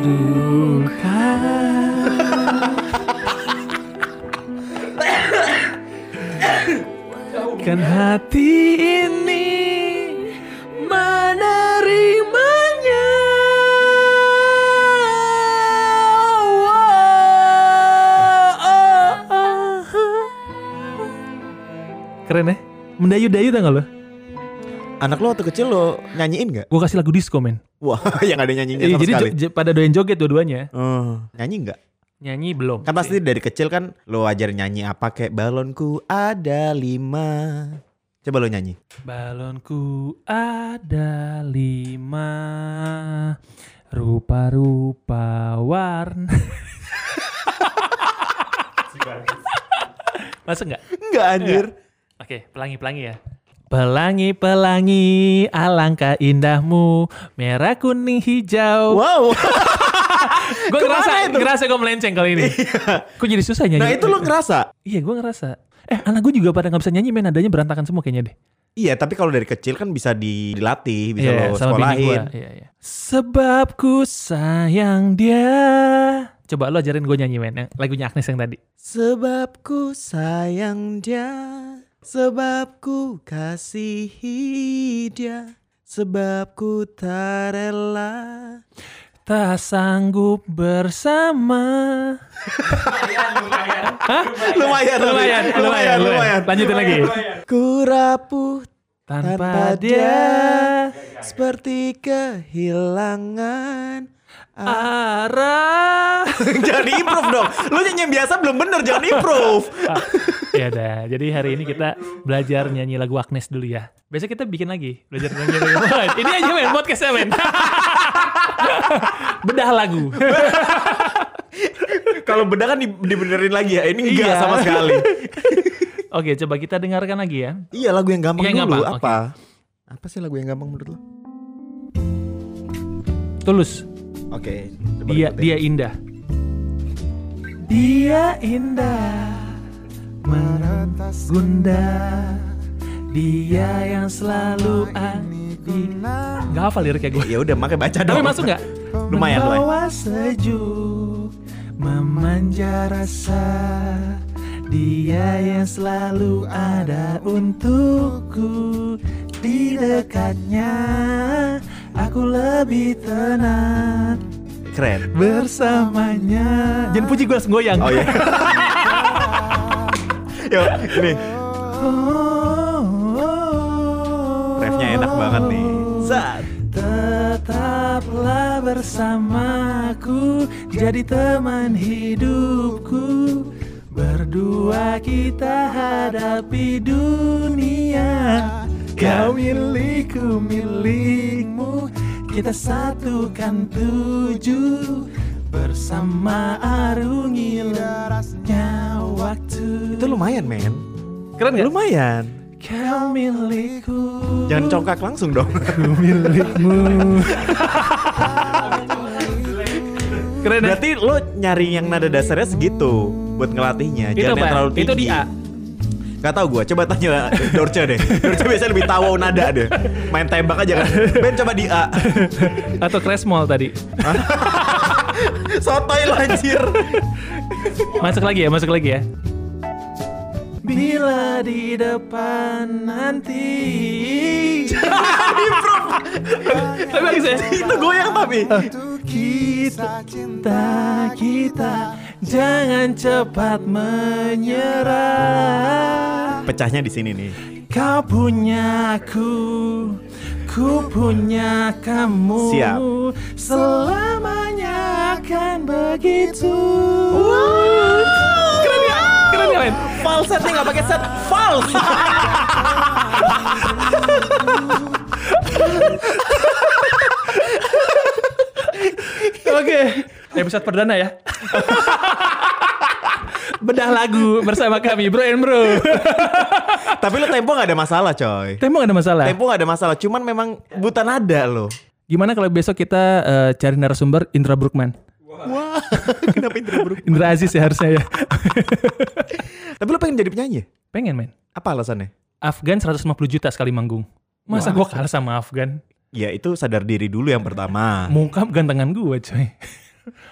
Kan hati ini menerimanya Keren ya? Mendayu-dayu tau gak lo? Anak lo waktu kecil lo nyanyiin gak? Gue kasih lagu disco men. Wah yang ada nyanyinya Iya, sama Jadi sekali. pada doyan joget dua-duanya. Oh, Nyanyi gak? Nyanyi belum Kan pasti dari kecil kan lo ajarin nyanyi apa kayak balonku ada lima. Coba lo nyanyi. Balonku ada lima. Rupa-rupa warna. Masuk nggak? Enggak anjir. Oke, pelangi-pelangi ya Pelangi-pelangi alangkah indahmu. Merah kuning hijau. Wow. Gue ngerasa, itu? ngerasa gue melenceng kali ini. Kok jadi susah nyanyi? Nah itu lo ngerasa? Iya gue ngerasa. Eh anak gue juga pada gak bisa nyanyi men. Nadanya berantakan semua kayaknya deh. Iya tapi kalau dari kecil kan bisa dilatih Bisa Iya, lo sekolahin. Iya, iya. Sebab ku sayang dia. Coba lo ajarin gue nyanyi men, yang lagunya Agnes yang tadi. Sebab ku sayang dia Sebab ku kasihi dia Sebab ku tak rela Tak sanggup bersama. Hah? Lumayan, Lumayan, lumayan, lumayan. Lanjutin lagi. Ku rapuh Tanpa dia seperti kehilangan arah. jangan improve dong. Lu nyanyi yang biasa belum bener, jangan improve. ya udah, jadi hari ini kita belajar nyanyi lagu Agnes dulu ya. Besok kita bikin lagi, belajar nyanyi lagu. Ini aja men, podcastnya men. Bedah lagu. Kalau beda kan di- dibenerin lagi ya. Ini enggak Iya. sama sekali. Oke, coba kita dengarkan lagi ya. iya, lagu yang gampang Yang dulu gampang, apa? Apa sih lagu yang gampang menurut lo? Tulus. Oke, coba Dia ikutin. dia indah. Dia indah meretas gundah. Dia yang selalu ada. Gak hafal liriknya gue. Ya udah, makanya baca dong. Tapi masuk nggak? Lumayan, lumayan. Membawa sejuk, memanja rasa. Dia yang selalu ada untukku di dekatnya. Aku lebih tenang Keren. bersamanya. Jangan puji gue langsung goyang. Oh iya. Yuk, ini refnya enak banget nih. Zat. Tetaplah bersamaku Jadi teman hidupku Berdua kita hadapi dunia Kau milikku milikmu Kita satukan tujuh Bersama arungi lerasnya waktu Itu lumayan, men. Keren gak? Lumayan. Kau milikku Jangan congkak langsung dong. Ku milikmu Keren ya? Berarti lo nyari yang nada dasarnya segitu buat ngelatihnya. Itu Jangan yang terlalu tinggi. Itu di A. Gak tau gue, coba tanya Dorce deh. Dorce biasanya lebih tahu nada deh Main tembak aja kan. Ben coba di A. Atau crash mall tadi. Sotoy lo anjir. Masuk lagi ya, masuk lagi ya. Bila di depan nanti. Tapi bagus ya. Itu goyang tapi. Kita cinta kita Jangan cepat menyerah. Pecahnya di sini nih. Kau punya aku Ku punya kamu. Siap. Selamanya akan begitu. Keren ya? Keren ya men? Falsetnya gak pakai set. Fals! Oke. Episode perdana ya Bedah lagu bersama kami Bro and Bro. Tapi lo tempo gak ada masalah coy. Tempo gak ada masalah. Tempo gak ada masalah Cuman memang buta nada lo. Gimana kalau besok kita eh, cari narasumber Indra Brookman Wah. Kenapa Indra bro Indra Aziz ya harusnya ya. Tapi lo pengen jadi penyanyi? Pengen men. Apa alasannya? Afgan 150 juta sekali manggung. Masa gue kalah sama Afgan? Ya itu sadar diri dulu yang pertama. Mungkap gantengan gue coy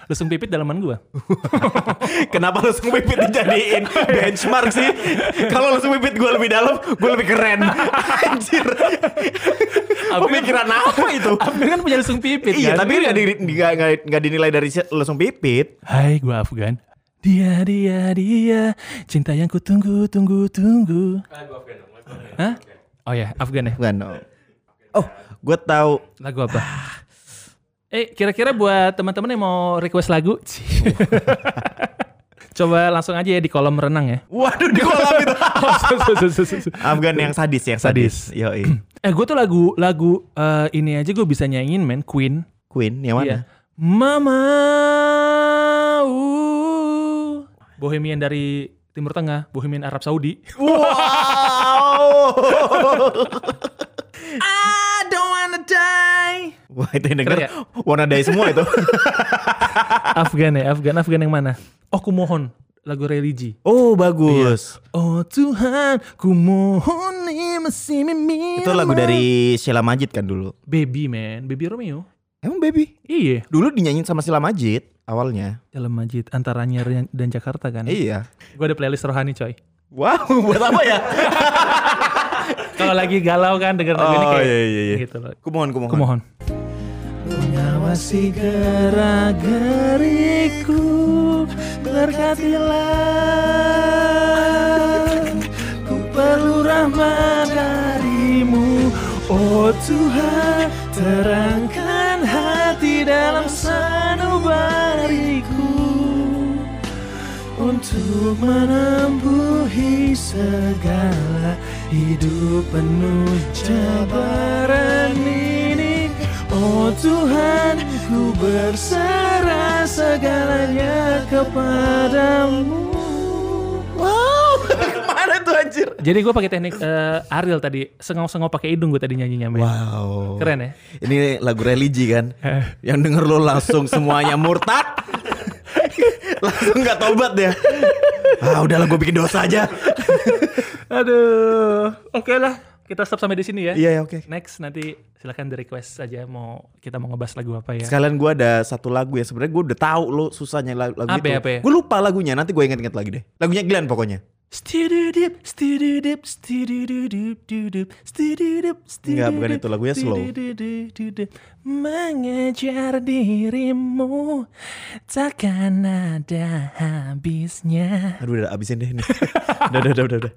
Lesung pipit dalaman gua. Kenapa langsung pipit dijadiin benchmark sih? Kalau langsung pipit gue lebih dalam, gue lebih keren. Anjir. Pemikiran apa itu? Afgan kan punya lesung pipit Iya, kan? tapi nggak di, nggak- nggak dinilai dari langsung pipit. Hai, gua Afgan. Dia, dia, dia, cinta yang ku tunggu, tunggu, tunggu. Hah? Oh ya, Afgan ya. Bukan. Oh, gue tahu. Lagu apa? Eh, kira-kira buat teman-teman yang mau request lagu, coba langsung aja ya di kolom renang ya. Waduh di kolam itu. Afgan yang sadis yang sadis. Yoi. eh, gue tuh lagu lagu eh, ini aja gue bisa nyanyiin men, Queen. Queen yang mana? Iya. Mama, uh, Bohemian dari Timur Tengah, Bohemian Arab Saudi. Wow. Wah itu yang denger ya? wanna die semua itu. Afgan ya, Afgan, Afgan yang mana? Oh, ku mohon lagu religi. Oh bagus. Oh Tuhan, ku mohon nih masih mimpi. Itu lagu dari Sheila Majid kan dulu. Baby man, Baby Romeo. Emang baby? Iya, Dulu dinyanyiin sama Sheila Majid awalnya. dalam Majid antara Anyer dan Jakarta kan. Iya. Gue ada playlist rohani coy. Wow, buat apa ya? Kalau lagi galau kan denger lagu ini Oh, kayak iya, iya, iya. gitu loh. Kumohon, kumohon. Aku mohon. Mengawasi gerak geriku Berkatilah. Ku perlu rahmat darimu. Oh Tuhan Terangkan hati dalam sanubariku. Untuk menempuhi segala hidup penuh cabaran ini Oh Tuhan ku berserah segalanya kepadamu Wow, ke mana tuh anjir? Jadi gue pakai teknik eh, Ariel tadi Sengau-sengau pakai hidung gue tadi nyanyinya men. Wow. Keren ya Ini lagu religi kan? Yang denger lo langsung semuanya murtad. langsung nggak tobat dia. Ah udahlah gue bikin dosa aja. Aduh Oke lah Kita stop sampai di sini ya Iya ya oke. Next nanti silakan di request saja mau kita mau ngebahas lagu apa ya. Sekalian gue ada satu lagu ya sebenarnya gue udah tahu lo susahnya lagu, lagu Apa itu. ya, apa ya? Gue lupa lagunya nanti gue inget-inget lagi deh. Lagunya Glenn pokoknya. Stididip, stididip, stidididip, didip, stididip, Enggak, bukan itu, lagunya slow. Mengejar dirimu takkan ada habisnya. Aduh udah abisin deh ini. udah, udah, udah, udah.